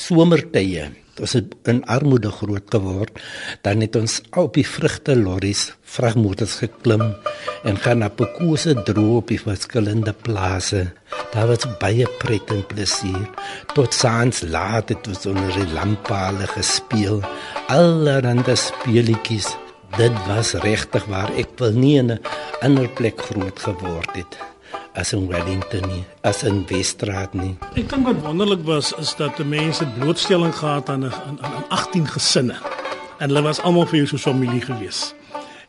somertye. Ons het in armoede groot geword. Dan het ons op die vrugte lorries vragmotors geklim en gaan op kose droog op die verskillende plase. Daar was baie pret en plesier tot saans laat het ons onder die lampale gespeel. Allerhande speletjies dit was regtig waar. Ek wil nie in 'n ander plek groot geword het as in Wellington nie, as in Wesstraat nie. Ek dink wat wonderlik was is dat die mense blootstelling gehad aan 'n aan, aan 18 gesinne. En hulle was almal vir jou so familie gewees.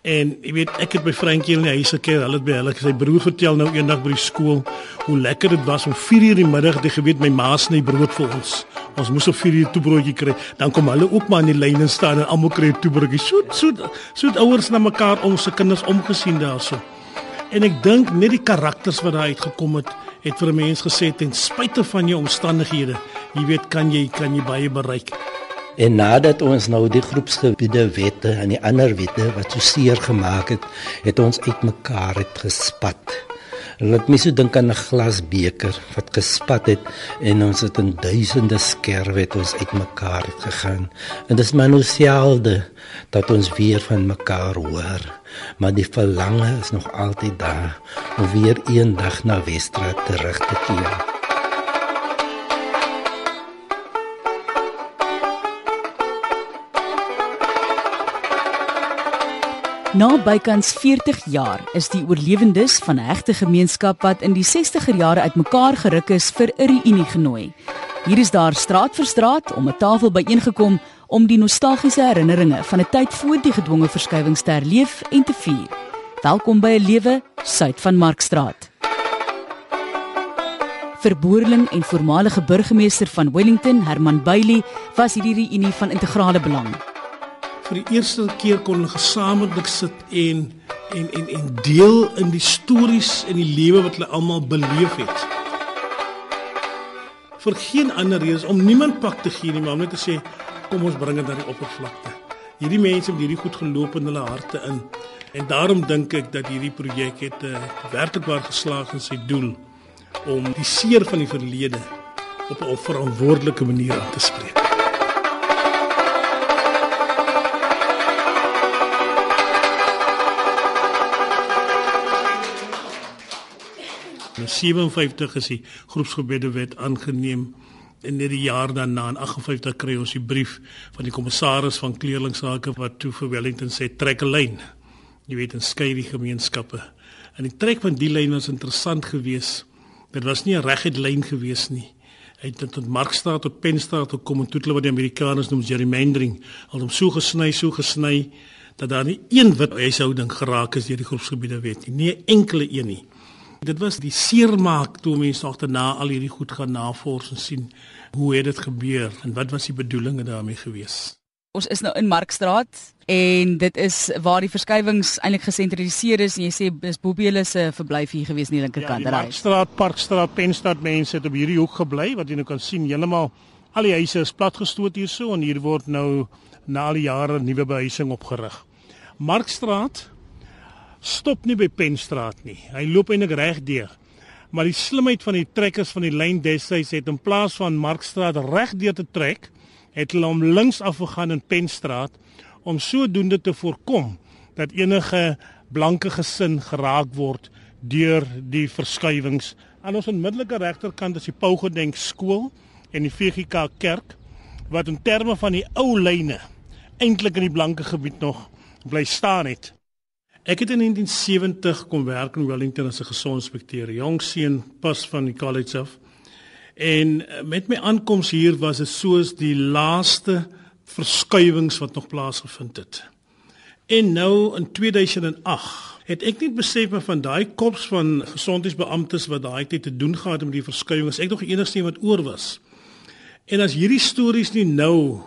En jy weet, ek het by Frankie in die huis gekyk, hulle het by hulle sy broer vertel nou eendag by die skool hoe lekker dit was om 4:00 in die middag, jy geweet my ma sny brood vir ons. Ons moes op 4:00 toe broodjie kry. Dan kom hulle ook maar in die lyne staan en almal kry toe broodjie. Soet, soet, soet ouers na mekaar om se kinders omgesien daarso. En ek dink net die karakters wat daar uitgekom het, het vir 'n mens gesê ten spyte van jou omstandighede, jy weet kan jy kan jy baie bereik. En nadat ons nou die groepsgebiede wette en die ander wette wat so seer gemaak het, het ons uitmekaar het gespat. Laat my so dink aan 'n glasbeker wat gespat het en ons het in duisende skerwe het ons uitmekaar het gegaan. En dis maar nou selde dat ons weer van mekaar hoor maar die verlange is nog altyd daar om weer eendag na Wesstraat terug te keer. Na bykans 40 jaar is die oorlewendes van 'n hegte gemeenskap wat in die 60er jare uitmekaar geruk is vir 'n reunie genooi. Hier is daar straat vir straat om 'n tafel byeengekom om die nostalgiese herinneringe van 'n tyd voor die gedwonge verskywings te herleef en te vier. Welkom by 'n lewe suid van Markstraat. Verboorling en voormalige burgemeester van Wellington, Herman Bailey, was hierdie reunie van integrale belang. Vir die eerste keer kon hulle gesamentlik sit en en en en deel in die stories en die lewe wat hulle almal beleef het. Vir geen ander rede om niemand pak te gee nie, maar net te sê kom ons bring dit na die oppervlakte. Hierdie mense het hierdie goed geloop in hulle harte in. En daarom dink ek dat hierdie projek het uh, werklik waar geslaag in sy doel om die seer van die verlede op 'n verantwoordelike manier aan te spreek. In 57 is die groepsgebede wet aangeneem in die jaar daarna in 58 kry ons die brief van die kommissaris van kleerlingsake wat toe vir Wellington sê trek 'n lyn. Jy weet en skei die gemeenskappe. En die trek van die lyn was interessant geweest. Dit was nie 'n reguit lyn geweest nie. Hy het tot Markstraat tot Penstraat gekom en toe hulle wat die Amerikaners noem gerrymandering, al hom so gesny, so gesny dat daar nie een wit huishouding geraak is deur die groepsgebiede wet nie. Nie enkele een nie. Dit was die seermaak toe mense agterna al hierdie goed gaan navors en sien hoe het dit gebeur en wat was die bedoelinge daarmee gewees. Ons is nou in Markstraat en dit is waar die verskywings eintlik gesentraliseer is en jy sê dis Bobbie se verblyf hier gewees aan die linkerkant. Ja, Markstraat, Parkstraat, Penstad mense het op hierdie hoek gebly wat jy nou kan sien heeltemal al die huise is platgestoot hierso en hier word nou na al die jare nuwe behuising opgerig. Markstraat stop nie by Penstraat nie. Hy loop eintlik reg deur. Maar die slimheid van die trekkers van die lyn destyds het in plaas van Markstraat reg deur te trek, het hulle om links af gegaan in Penstraat om sodoende te voorkom dat enige blanke gesin geraak word deur die verskywings. Aan ons onmiddellike regterkant is die Pau Gedenk skool en die VGK kerk wat in terme van die ou lyne eintlik in die blanke gebied nog bly staan het. Ek het in 1970 kom werk in Wellington as 'n gesondheidsinspekteur, jong seun pas van die college af. En eh, met my aankoms hier was dit soos die laaste verskuiwings wat nog plaasgevind het. En nou in 2008 het ek net besef maar van daai kops van gesondheidsbeamptes wat daai tyd te doen gehad met die verskuiwings, ek nog enigste wat oor was. En as hierdie stories nie nou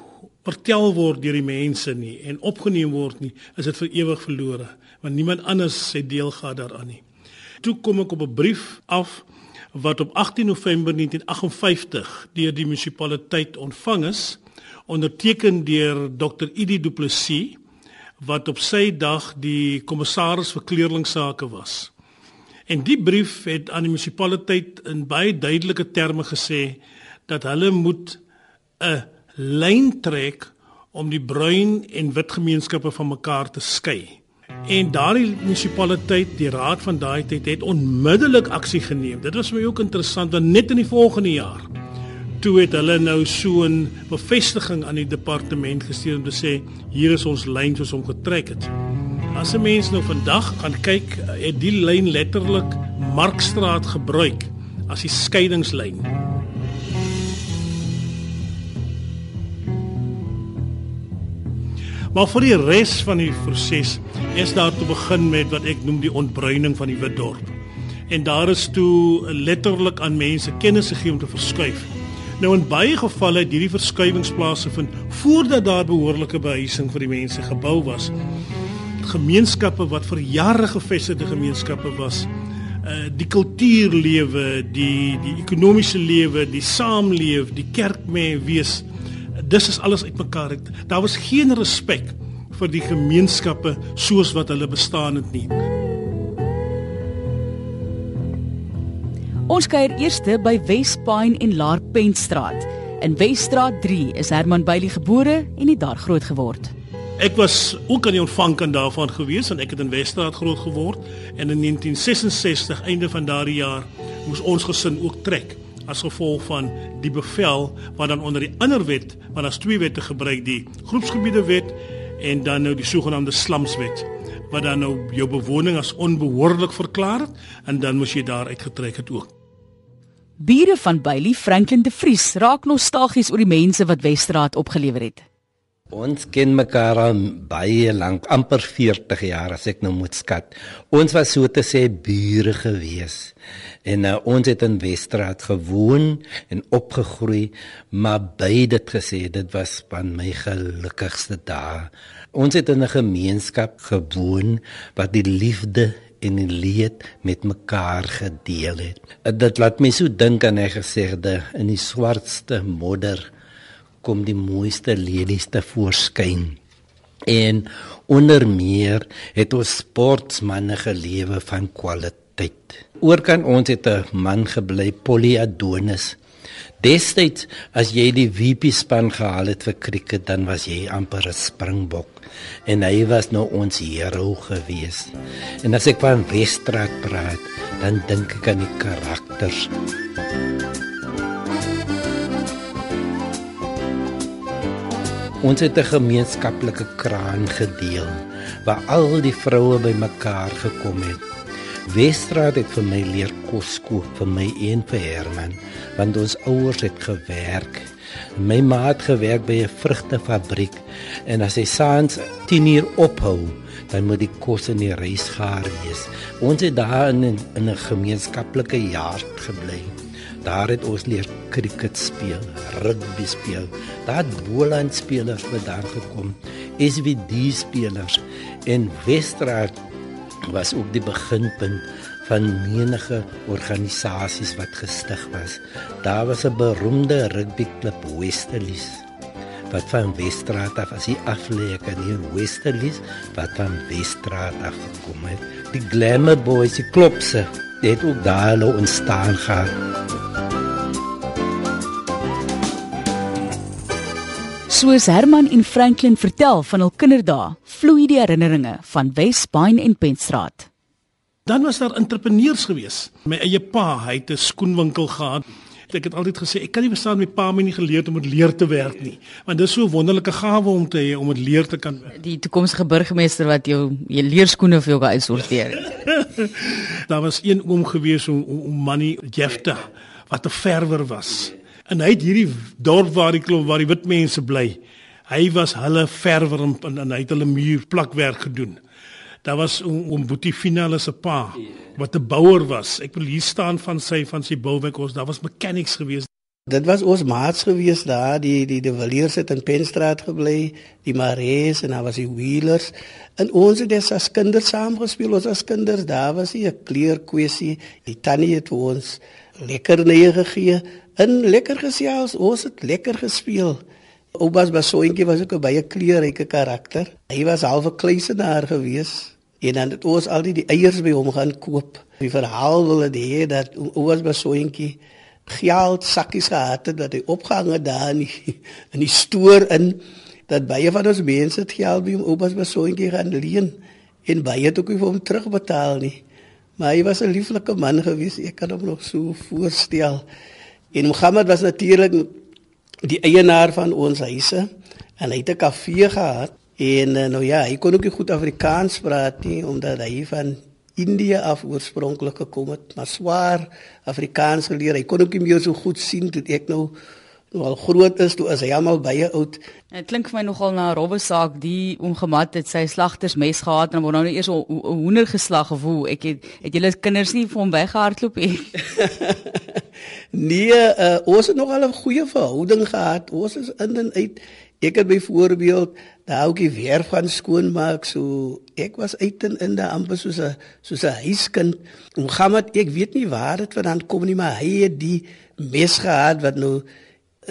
vertel word deur die mense nie en opgeneem word nie, is dit vir ewig verlore want niemand anders sê deel gehad daaraan nie. Toe kom ek op 'n brief af wat op 18 November 1958 deur die munisipaliteit ontvang is, onderteken deur Dr. Idi Du Plessis wat op sy dag die kommissaris vir kleurlingsake was. En die brief het aan die munisipaliteit in baie duidelike terme gesê dat hulle moet 'n lyn trek om die bruin en wit gemeenskappe van mekaar te skei. En daardie munisipaliteit, die raad van daai tyd het onmiddellik aksie geneem. Dit was vir my ook interessant want net in die volgende jaar toe het hulle nou so 'n bevestiging aan die departement gestuur om te sê hier is ons lyn soos om getrek het. As 'n mens nou vandag gaan kyk, het die lyn letterlik Markstraat gebruik as die skeidingslyn. Maar vir die res van die proses is daar te begin met wat ek noem die ontbruining van die wit dorp. En daar is toe letterlik aan mense kennis gegee om te verskuif. Nou in baie gevalle het hierdie verskuiwingsplase vind voordat daar behoorlike behuising vir die mense gebou was. Gemeenskappe wat vir jare gevestigde gemeenskappe was, uh die kultuurlewe, die die ekonomiese lewe, die saamleef, die kerkmee wees dis is alles uitmekaar het. Daar was geen respek vir die gemeenskappe soos wat hulle bestaan het nie. Ons kuier eerste by Wespine en Laarpentstraat. In Wesstraat 3 is Herman Bailey gebore en het daar groot geword. Ek was ook aan die ontvangkant daarvan gewees en ek het in Wesstraat groot geword en in 1966 einde van daardie jaar moes ons gesin ook trek as gevolg van die bevel wat dan onder die ander wet, want daar's twee wette gebruik, die groepsgebiede wet en dan nou die sogenaamde slumswet wat dan nou jou bewoning as onbehoorlik verklaar het en dan moes jy daar uitgetrek het ook. Bure van Bailey Franklin de Vries raak nostalgies oor die mense wat Wesstraat opgelewer het. Ons ken mekaar al baie lank, amper 40 jaar as ek nou moet skat. Ons was so te sê bure gewees. En uh, ons het in Wesstraat gewoon en opgegroei, maar by dit gesê, dit was van my gelukkigste dae. Ons het in 'n gemeenskap gewoon wat die liefde en die leed met mekaar gedeel het. Dit laat my so dink aan hy gesegde in die swartste modder kom die mooiste lelies te voorskyn. En onder meer het ons sportmense gelewe van kwaliteit. Oorkan ons het 'n man gebly Polyadonis. Destyds as jy die VP span gehaal het vir cricket dan was jy amper 'n springbok en hy was nou ons hero gewees. En as ek van Wesstraat praat, dan dink ek aan die karakters. Ons het 'n gemeenskaplike kraan gedeel waar al die vroue bymekaar gekom het. Wesstraat het vir my leer kos kook vir my en vir Herman, want ons ouers het gewerk. My ma het gewerk by 'n vrugtefabriek en as hy saans 10 uur ophou, dan moet die kos in die rys gaar wees. Ons het daar in 'n gemeenskaplike jaar gebly. Daar het ons leer cricket speel, rugby speel. Daar Boland spelers wat daar gekom. SVD spelers en Westraat was ook die beginpunt van menige organisasies wat gestig was. Daar was 'n beroemde rugbyklub Westerlies wat van Westraat af as die afleek aan die Westerlies wat van Westraat af gekom het. Die Glamour Boys, die klopse, het ook daar ontstaan gehad. Soos Herman en Franklin vertel van hul kinderdae, vloei die herinneringe van Westbine en Pentstraat. Dan was daar entrepreneurs gewees. My eie pa, hy het 'n skoenwinkel gehad. Ek het altyd gesê ek kan nie verstaan my pa my nie geleer om met leer te werk nie, want dit is so 'n wonderlike gawe om te hê om met leer te kan werk. Die toekomstige burgemeester wat jou jou leerskoene vir jou gaan uitsorteer. daar was een oom gewees om om Manny Jefta wat 'n verwer was. En hy het hierdie dorp waar die klomp waar die wit mense bly. Hy was hulle verwer en, en hy het hulle muur plakwerk gedoen. Daar was om, om Boetie Finale se pa wat 'n bouer was. Ek wil hier staan van sy van sy bouwerk ons. Daar was mechanics gewees. Dit was ons maats gewees daar, die die die Villiers het in Penstraat gebly, die Marees en daar was die Wheelers. En ons het dit as kinders saam gespeel, ons as kinders, daar was nie 'n kleur kwessie. Die tannie het ons lekker nee gegee en lekker gesels. Ons het lekker gespeel. Basoentjie was ook 'n baie kleurryke karakter. Hy was halfe kluisenaar gewees. En dan het ons al die, eiers by hom gaan koop. Die verhaal wil dit hê dat Oupas Basoentjie geld sakkies gehad het wat hy opgehang het daar in die, in die stoor in dat baie van ons mense het geld by hom oupas besoontjie gaan leen en baie het ook vir hom terugbetaal nie. Maar hy was 'n lieflike man gewees. Ek kan hom nog so voorstel. En Mohammed was natuurlik die eienaar van ons huise en hy het 'n kafee gehad en eh, nou ja, hy kon ook nie goed Afrikaans praat nie omdat hy van India af oorspronklik gekom het, maar swaar Afrikaans geleer. Hy kon ook nie meer so goed sien toe ek nou nou al groot is, toe is hy almal baie oud. Dit klink vir my nogal na 'n rowwe saak die ongemat het sy slagtersmes gehad en word nou eers 'n hoender geslag of hoe. Ek het het julle kinders nie vir hom weggehardloop nie. nee, uh, ons het nog al 'n goeie verhouding gehad. Ons is in en uit. Ek het byvoorbeeld daai ouetjie weer van skoonmaak so ek was uit en in daar amper soos 'n soos 'n huiskind. Mohammed, ek weet nie waar dit vandaan kom nie, maar hy het die mes gehad wat nou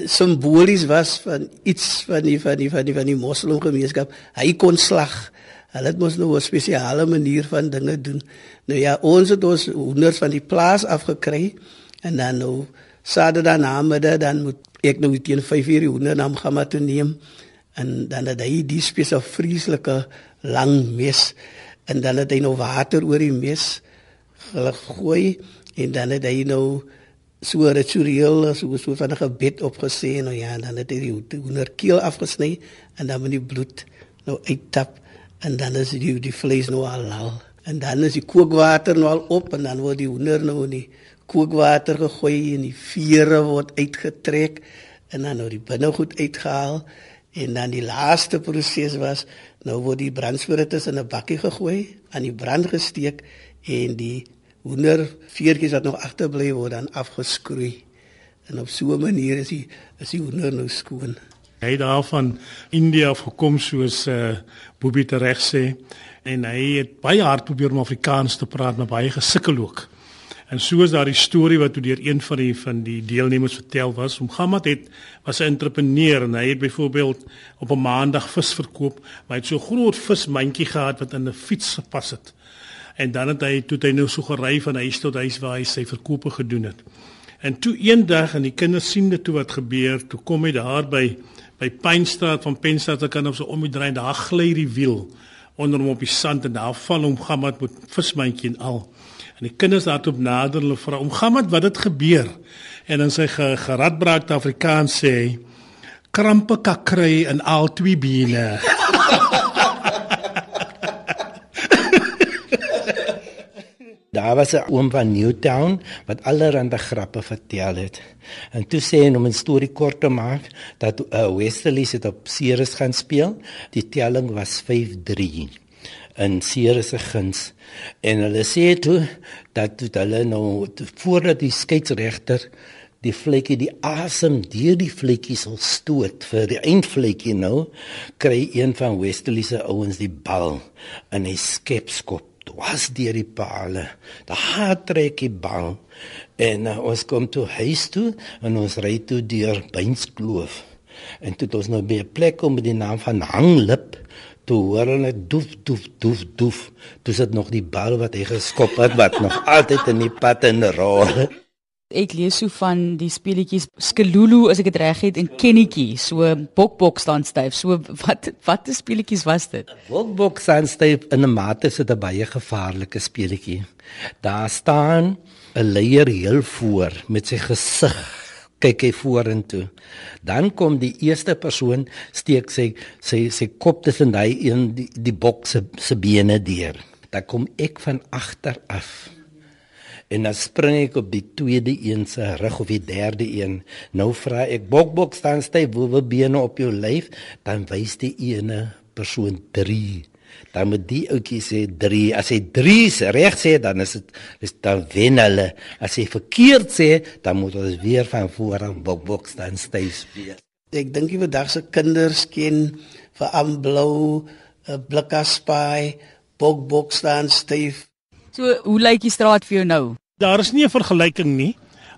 simbolies was van iets van die van die van die van die moslimgemeenskap. Hy kon slag. Hulle het mos nou 'n spesiale manier van dinge doen. Nou ja, ons het ons honderd van die plaas afgekry en dan nou Saterdag namiddag dan moet ek nou teen 5 uur die honderd na Gamma toe neem en dan het hy die spesiale vreeslike lang mes en dan het hy nou water oor die mes gegooi en dan het hy nou so 'n ritueel so so van 'n gebed opgesê nou ja dan het hy die hoenderkeel afgesny en dan moet die bloed nou uittap en dan is die die vlees nou al al en dan is die kookwater nou al op en dan word die hoender nou in die kookwater gegooi en die vere word uitgetrek en dan nou die binnegoed uitgehaal en dan die laaste proses was nou word die brandspiritus in 'n bakkie gegooi aan die brand gesteek en die hoender veertjies wat nog agterbly word dan afgeskroei. En op so 'n manier is die is die hoender nou skoon. Hy daar van India af gekom soos uh eh, Boobie reg sê en hy het baie hard probeer om Afrikaans te praat maar baie gesukkel ook. En so is daar die storie wat deur een van die van die deelnemers vertel was. Mohammed het was 'n entrepreneur en hy het byvoorbeeld op 'n maandag vis verkoop, maar hy het so groot vismandjie gehad wat in 'n fiets gepas het en dan het hy toe hy nou so gery van huis tot huis waar hy sy verkope gedoen het. En toe eendag en die kinders sien dit toe wat gebeur, toe kom hy daar by by Pynstraat van Penstraat se kant op so om die draai daar gly die wiel onder hom op die sand en daar val hom Gammat met vismandjie en al. En die kinders daar toe nader hulle vra om Gammat wat het gebeur? En dan sy geradbraakte Afrikaans sê krampe kakry in al twee bene. Daar was 'n oom van Newtown wat allerhande grappe vertel het. En toe sê hy om 'n storie kort te maak dat uh, Westerly het op Ceres gaan speel. Die telling was 5-3 in Ceres se guns. En hulle sê toe dat toe hulle nou voordat die skeieregter die vletjie die asem deur die vletjie sal stoot vir die eindvletjie nou kry een van Westerly se ouens die bal in hy skepskop was deur die palle. Daar trek hy bang. En uh, ons kom toe huis toe en ons ry toe deur Beinskloof. En toe het ons nou by 'n plek om met die naam van Hanglip toe hoor hulle doef doef doef doef. Dis dit nog die bal wat hy geskop het wat nog altyd in die pad in rol ek lees so van die speletjies Skelulu as ek dit reg het en Kennetjie. So bokbok staan styf. So wat watter speletjies was dit? Bokbok staan styf in 'n mate is dit 'n baie gevaarlike speletjie. Daar staan 'n leier heel voor met sy gesig kyk hy vorentoe dan kom die eerste persoon steek sy sy sy kop tussen daai een die, die bok se se bene deur dan kom ek van agter af en dan spring ek op die tweede een se rug of die derde een. Nou vra ek bok bok staan styf, wo we bene op jou lyf, dan wys die ene persoon 3. Dan moet die ouetjie sê 3. As hy 3 reg sê, dan is dit is dan wen hulle. As hy verkeerd sê, dan moet ons weer van voor af bok bok staan styf speel. Ek dink die vandag se kinders ken vir amblou, 'n blikaspaai, bok bok staan styf. So, hoe lyk die straat vir jou nou? Daar is nie 'n vergelyking nie,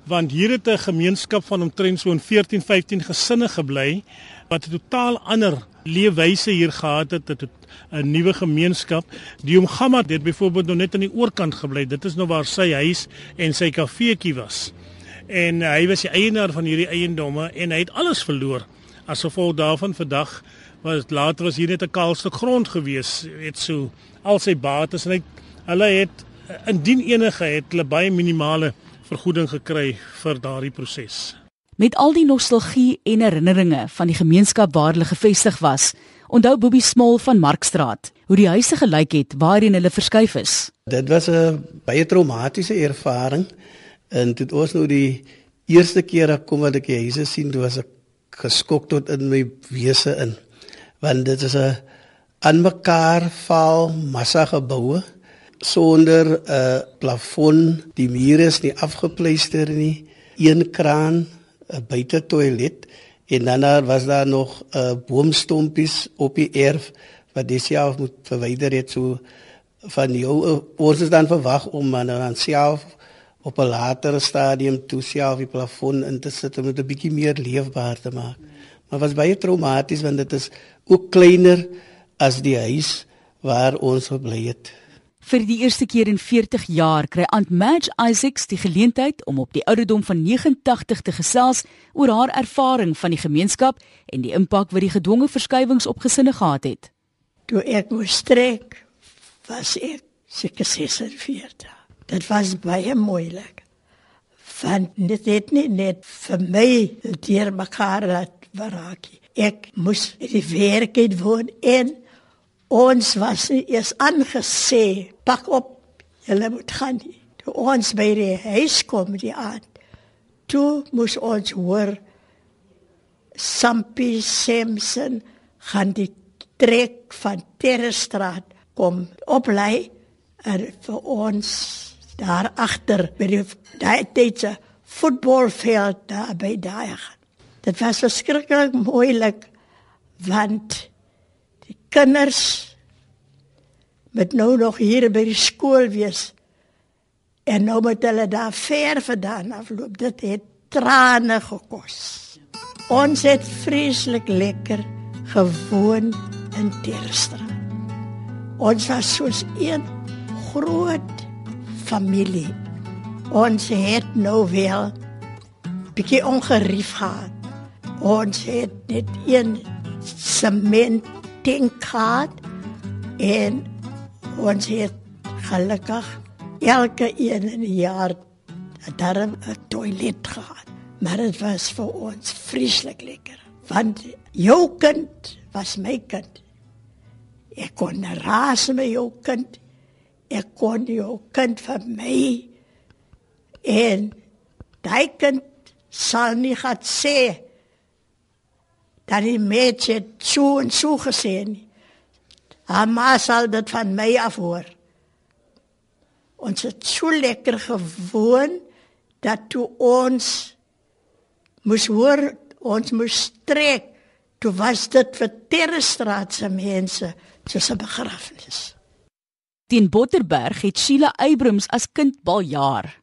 want hier het 'n gemeenskap van omtrent so 'n 14, 15 gesinne gebly wat 'n totaal ander leefwyse hier gehad het, dit 'n nuwe gemeenskap. Die omgamma het byvoorbeeld nog net aan die oorkant gebly. Dit is nou waar sy huis en sy kafeetjie was. en uh, hy was die eienaar van hierdie eiendomme en hy het alles verloor as gevolg daarvan vandag was later was hier net 'n kaal stuk grond gewees het so al sy bates en hy hulle het indien enige het hulle baie minimale vergoeding gekry vir daardie proses Met al die nostalgie en herinneringe van die gemeenskap waar hulle gevestig was, onthou Bobbie Smol van Markstraat hoe die huise gelyk het waarheen hulle verskuif is. Dit was 'n baie traumatiese ervaring en dit was nou die eerste keer ek kom wat ek die huise sien, toe was ek geskok tot in my wese in. Want dit is 'n aan mekaar val massa geboue sonder 'n uh, plafon, die mure is nie afgepleister nie, een kraan, 'n buite toilet en dan was daar nog 'n uh, boomstompies op die erf wat dis self moet verwyder het so van jou uh, ons is dan verwag om dan dan self op 'n latere stadium toe self die plafon in te sit om dit 'n bietjie meer leefbaar te maak. Maar was baie traumaties want dit is ook kleiner as die huis waar ons gebly het. Vir die eerste keer in 40 jaar kry Aunt Madge Isaacs die geleentheid om op die ouderdom van 89 te gesels oor haar ervaring van die gemeenskap en die impak wat die gedwonge verskywings op gesinne gehad het. Toe ek moes trek, was ek seker 46. Dit was baie moeilik. Want dit het nie net vir my deur mekaar laat verraak. Ek moes die werk het woon en Ons was nie eers aangesê pak op julle moet gaan nie. Toe ons by die huis kom die aand. Toe moes ons hoor Sampie Simpson gaan die trek van Terrestraat kom oplei en vir ons daar agter by die daai tydse voetbalveld daar by daai. Dit was verskriklik moeilik want kinders met nou nog hier by die skool wees. En nou moet hulle daar ver vandaan afloop. Dit het trane gekos. Ons het vreeslik lekker gewoon in Teerstra ons was soos een groot familie. Ons het nou wel bietjie ongerief gehad. Ons het net een sement tank gehad en ons het gelukkig elke een in 'n jaar daarom 'n toilet gehad. Maar dit was vir ons vreeslik lekker. Want jou kind was my kind. Ek kon raas met jou kind. Ek kon jou kind vir my en daai kind sal nie gaan sê dat die meisje so en so gesê nie. Haar ma sal dit van my af hoor. Ons het so lekker gewoon dat toe ons moes hoor ons moes trek toe was dit vir Terrestraat se mense soos 'n begrafnis. Teen Botterberg het Sheila Eybrums as kind baljaar.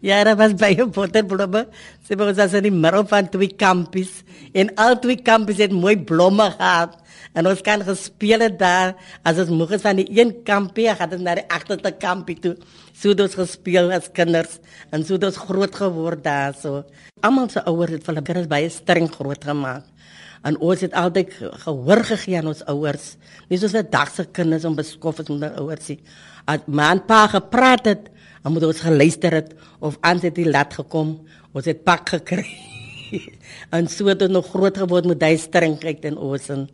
Ja, daar was baie botterblomme. Sy was as in die middel van twee kampies en al twee kampies het mooi blomme gehad. En ons kan gespeel het daar as ons moeg is van die een kampie, gaan ons na die agterste kampie toe. So het ons gespeel as kinders en so het ons groot geword daar so. Almal se ouers het vir hulle kinders baie streng groot gemaak. En ons het altyd gehoor gegee aan ons ouers. Nie soos 'n dagse kinders om beskof is met hulle ouers nie. As man pa gepraat het, dan moet ons geluister het of anders het die lat gekom, ons het pak gekry. en so het ons nog groot geword met daai strengheid in ons en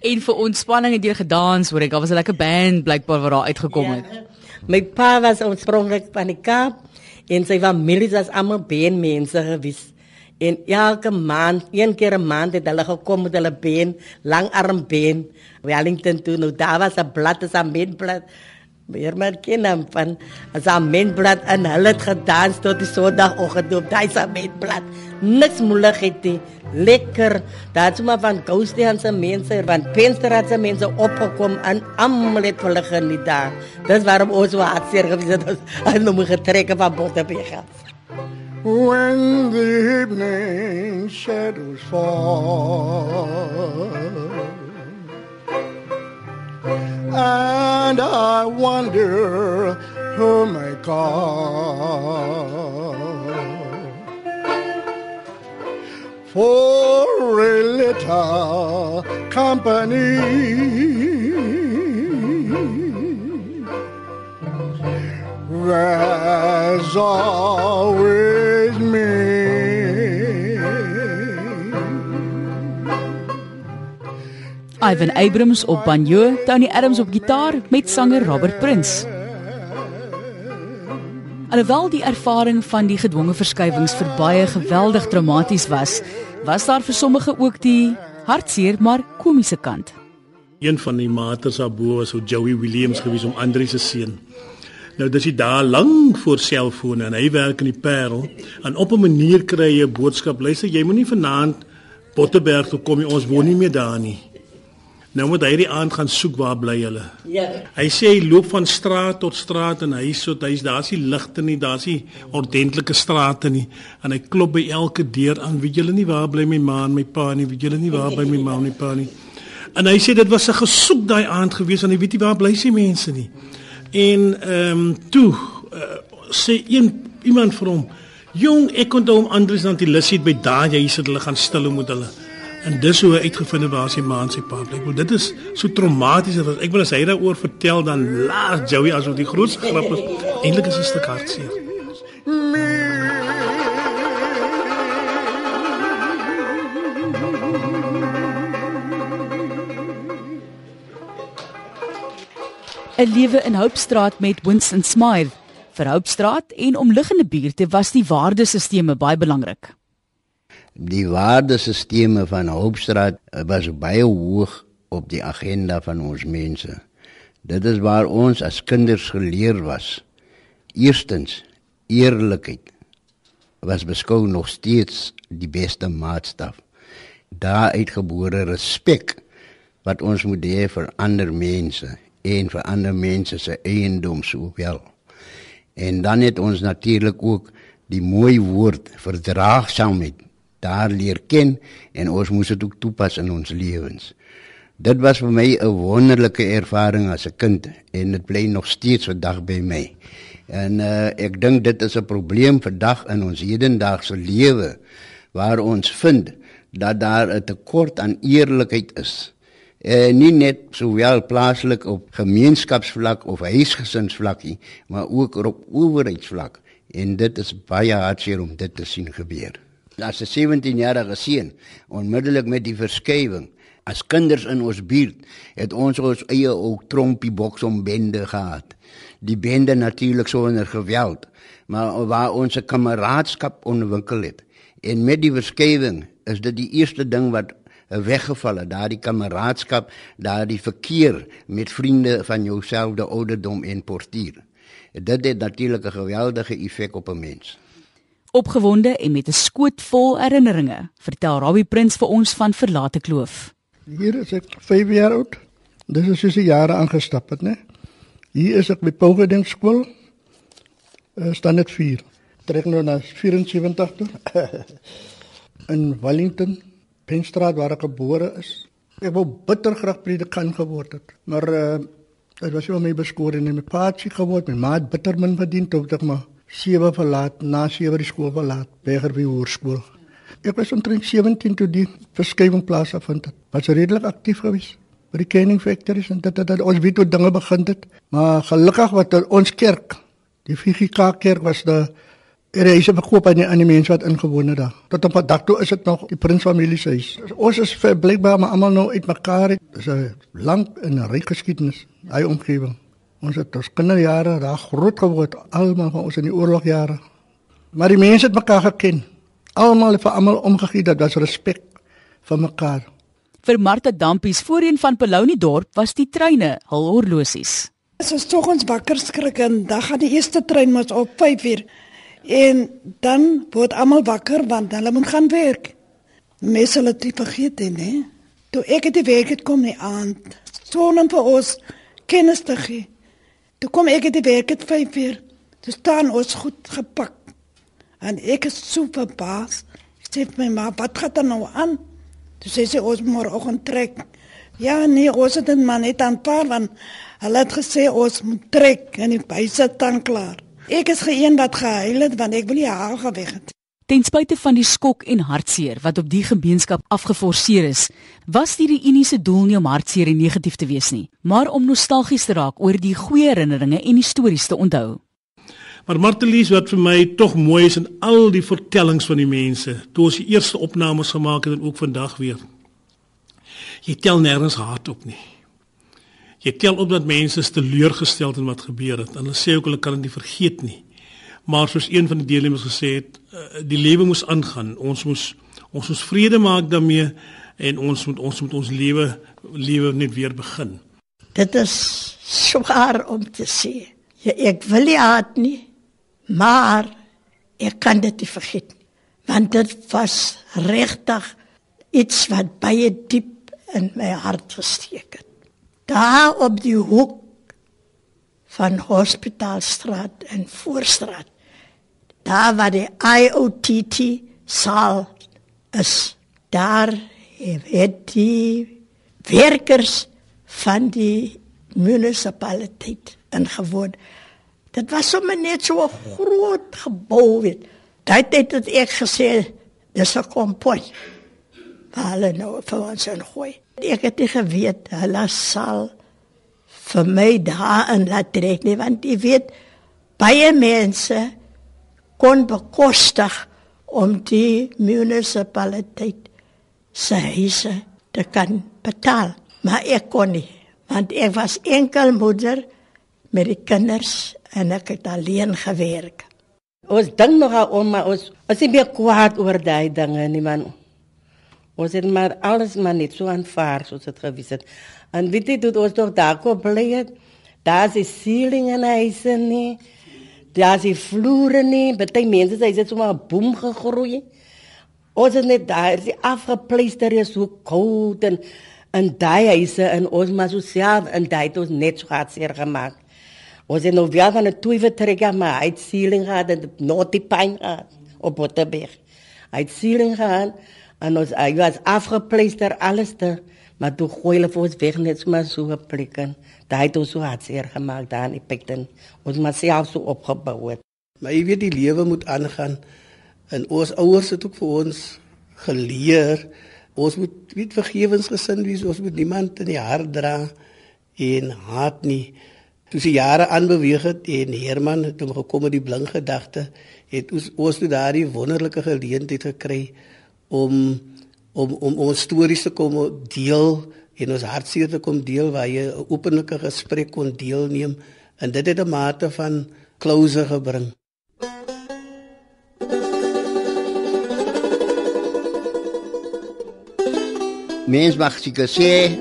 en vir ontspanning het jy gedans, hoor ek, daar was 'n lekker band blykbaar wat daar uitgekom het. Ja, my pa was oorspronklik van die Kaap en sy familie was almal beenmense gewees. En elke maand, een keer 'n maand het hulle gekom met hulle been, langarmbeen, Wellington toe. Nou daar was 'n blad, 'n beenblad Weer maar ken van as 'n mentblad en hulle het gedans tot die Sondagoggend op daai mentblad. Niks moeilik het nie. Lekker. Daar's maar van Ghosty en se mense, van Penstraat se mense opgekom en almal het hulle geniet daar. Dis waarom ons so hartseer gewees het as hulle nog getrek van Botterberg. When the evening shadows fall and I wonder who may call. for a little company. There's always Ivan Abrams op banjo, Tony Adams op gitaar met sanger Robert Prins. Alhoewel die ervaring van die gedwonge verskywings vir baie geweldig traumaties was, was daar vir sommige ook die hartseer maar komiese kant. Een van die maters abo was ou Joey Williams gewees om Andre se seun. Nou dis hy daar lank voor selfone en hy werk in die Parel en op 'n manier kry jy 'n boodskap. Luister, jy moenie vanaand Botterberg toe kom nie. Ons woon nie meer daar nie. Nou moet hy die aand gaan soek waar bly hulle. Ja. Hy sê hy loop van straat tot straat en hy so hy's daar's nie ligte nie, daar's nie ordentlike strate nie en hy klop by elke deur aan. Weet julle nie waar bly my ma en my pa nie? Weet julle nie waar bly my ma en my pa nie? En hy sê dit was 'n gesoek daai aand gewees en hy weet nie waar bly sy mense nie. En ehm um, toe uh, sê een iemand vir hom, "Jong, ek kon hom Andries dan die lus het by daai huis het hulle gaan stil met hulle." En dis hoe hy uitgevind het waar sy ma en sy pa bly. Wil dit is so traumaties as ek wil as hy daaroor vertel dan laat Joey asof die grootste grap is. Eintlik is dit 'n stuk hartseer. ‘n Lewe in Hoopstraat met Winston Smythe. Vir Hoopstraat en omliggende buurte was die waardesisteme baie belangrik. Die waardesisteme van Hoopstraat was baie hoog op die agenda van ons mense. Dit is waar ons as kinders geleer was. Eerstens, eerlikheid was beskou nog steeds die beste maatstaf. Daaruit gebore respek wat ons moet hê vir ander mense en vir ander mense se eiendom sowel. En dan het ons natuurlik ook die mooi woord verdraagsaamheid daar leer ken en ons moes dit ook toepas in ons lewens. Dit was vir my 'n wonderlike ervaring as 'n kind en dit bly nog steeds vandag by my. En uh, ek dink dit is 'n probleem vandag in ons hedendaagse lewe waar ons vind dat daar 'n tekort aan eerlikheid is eh nie net sowel plaaslik op gemeenskapsvlak of huisgesinsvlak nie, maar ook op owerheidsvlak en dit is baie hartseer om dit te sien gebeur. As 'n 17-jarige seun onmiddellik met die verskywing as kinders in ons buurt het ons ons eie ou trompie boks om bende gehad. Die bende natuurlik sonder geweld, maar waar ons 'n kameraadskap ontwikkel het. En met die verskywing is dit die eerste ding wat weggeval het, daardie kameraadskap, daardie verkeer met vriende van jouselfde ouderdom en portier. Dit het natuurlik 'n geweldige effek op 'n mens. Opgewonde en met 'n skoot vol herinneringe, vertel Robbie Prins vir ons van Verlate Kloof. Hier is ek 5 jaar oud. Dis is soos die jare aangestap het, né? Hier is ek by Pougeding skool. Uh, staan net 4. Trek nou na 74 toe. In Wellington, Penstraat waar ek gebore is. Ek wou bitter graag predikant geword het, maar uh dit was nie my beskoor en my pa het geword, my ma het bitter min verdien toe ek maar 7 verlaat, na 7 die skool verlaat, beger by hoërskool. Ek was omtrent 17 toe die verskywing plaasgevind het. Was redelik aktief geweest by die Canning Factories en dit het ons weet hoe dinge begin het. Maar gelukkig wat ons kerk, die VGK kerk was die Er is 'n verkoop aan die aan die mense wat ingewoon het daar. Tot op dag toe is dit nog die prinsfamilie se huis. Ons is blykbaar maar almal nou uitmekaar. Dis 'n lank en ryk geskiedenis, daai omgewing. Ons het ons kinderjare daar groot geword, almal van ons in die oorlogjare. Maar die mense het mekaar geken. Almal het vir almal omgegee dat daar respek vir mekaar. Vir Martha Dampies voorheen van Peloni dorp was die treine hul horlosies. As ons tog ons wakker skrik en dan gaan die eerste trein mos op 5 uur. En dan word almal wakker want hulle moet gaan werk. Mense hulle dit vergeet hè, nee. Toe ek het die werk het kom nie aan. Sonen vir ons kennis te gee. Toe kom ek het die werk het 5 uur. Toe staan ons goed gepak. En ek is super baas. Sê my ma, wat gaan dan nou aan? Toe sê sy ons môreoggend trek. Ja nee, ons het dit maar net aanpaar want hulle het gesê ons moet trek en die byse dan klaar. Ek is geen wat gehuil het want ek wil nie haar geweg het. Ten spyte van die skok en hartseer wat op die gemeenskap afgeforceer is, was die reunie se doel nie om hartseer en negatief te wees nie, maar om nostalgies te raak oor die goeie herinneringe en die stories te onthou. Maar Martelies wat vir my tog mooi is in al die vertellings van die mense, toe ons die eerste opnames gemaak het en ook vandag weer. Jy tel nêrens haat op nie. Jy tel op dat mense teleurgesteld in wat gebeur het. Hulle sê ook hulle kan dit nie vergeet nie. Maar soos een van die deelnemers gesê het, eh, die lewe moes aangaan. Ons moes ons moes vrede maak daarmee en ons moet ons moet ons lewe lewe net weer begin. Dit is swaar om te sê. Ja, ek wil nie haat nie, maar ek kan dit nie vergeet nie. Want dit was regtig iets wat baie diep in my hart gesteek het. Daar op die hoek van Hospitaalstraat en Voorstraat. Daar waar die IOTT saal is. Daar het die werkers van die munisipaliteit ingewoon. Dit was sommer net so 'n groot gebou weet. Daai tyd het ek gesê dis 'n kompot. Hulle nou vir ons en gooi. Ek het nie geweet hulle sal vir my daarin laat trek nie want jy weet baie mense kon bekostig om die munisipaliteit se huise te kan betaal maar ek kon nie want ek was enkel moeder met die kinders en ek het alleen gewerk. Ons dink nog aan ouma ons as jy baie kwaad oor daai dinge nie man. Ons het maar alles maar net so aanvaar soos dit gewees het En weet jy dit ons toch daar kom bly het. Daar is ceiling en huise nie. Daar is vloere nie. Party mense sê dit sommer 'n boom gegroei. Ons het net daar is afgepleister is so koud en en daai huise in ons maar so self en daai het ons net so gehad seer gemaak. Ons het nog weer van 'n tuive trek maar het ceiling gehad en not die pyn gehad op Botterberg. Het ceiling gehad en ons hy was afgepleister alles te maar toe gooi hulle vir ons weg net so maar so 'n plek en daai het ons so hartseer gemaak daar in Pikten ons maar self so opgebou het. Maar jy weet die lewe moet aangaan en ons ouers het ook vir ons geleer ons moet weet vergewensgesind wees ons moet niemand in die hart dra en haat nie. Toe se jare aanbeweeg het en Herman het hom gekom met die blink gedagte het ons ons toe daardie wonderlike geleentheid gekry om om om ons stories te kom deel en ons hartseer te kom deel waar jy 'n openlike gesprek kon deelneem en dit het 'n mate van closure gebring. Mens mag seker sê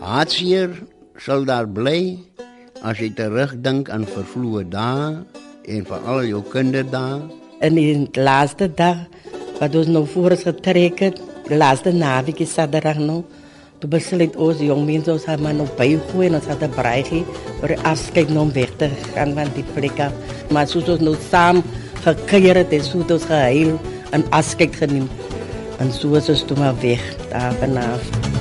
hartseer sal daar bly as jy terugdink aan vervloë dae en veral jou kinderdae in die laaste dag wat ons nou voor ons getrek het laaste naweek is Saterdag nou. Toe besluit ons jong mense ons het maar nog bygooi en ons het 'n braaitjie vir afskeid nou weg te gaan van die plek af. Maar soos ons nou saam gekuier het en soos ons gehuil en afskeid geneem. En so is ons toe maar weg daar vanaf.